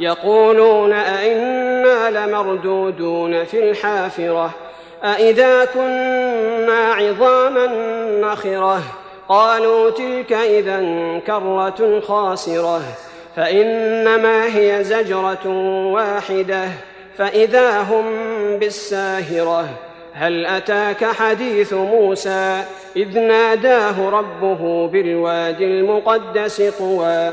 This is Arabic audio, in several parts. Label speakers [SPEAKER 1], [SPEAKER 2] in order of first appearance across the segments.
[SPEAKER 1] يقولون أئنا لمردودون في الحافرة أئذا كنا عظاما نخرة قالوا تلك إذا كرة خاسرة فإنما هي زجرة واحدة فإذا هم بالساهرة هل أتاك حديث موسى إذ ناداه ربه بالوادي المقدس طوى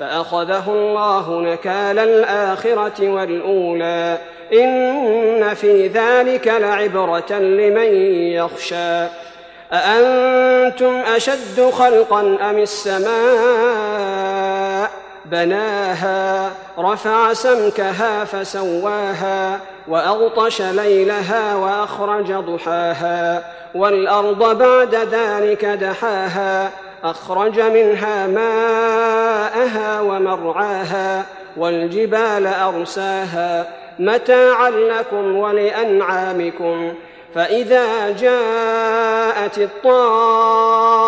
[SPEAKER 1] فأخذه الله نكال الآخرة والأولى. إن في ذلك لعبرة لمن يخشى. أأنتم أشد خلقا أم السماء؟ بناها رفع سمكها فسواها وأغطش ليلها وأخرج ضحاها. والأرض بعد ذلك دحاها أخرج منها ماءها ومرعاها والجبال أرساها متاعا لكم ولأنعامكم فإذا جاءت الطامة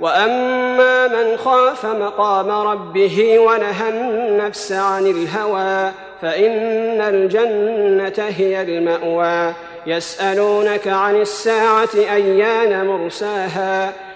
[SPEAKER 1] وأما من خاف مقام ربه ونهى النفس عن الهوى فإن الجنة هي المأوى. يسألونك عن الساعة أيان مرساها؟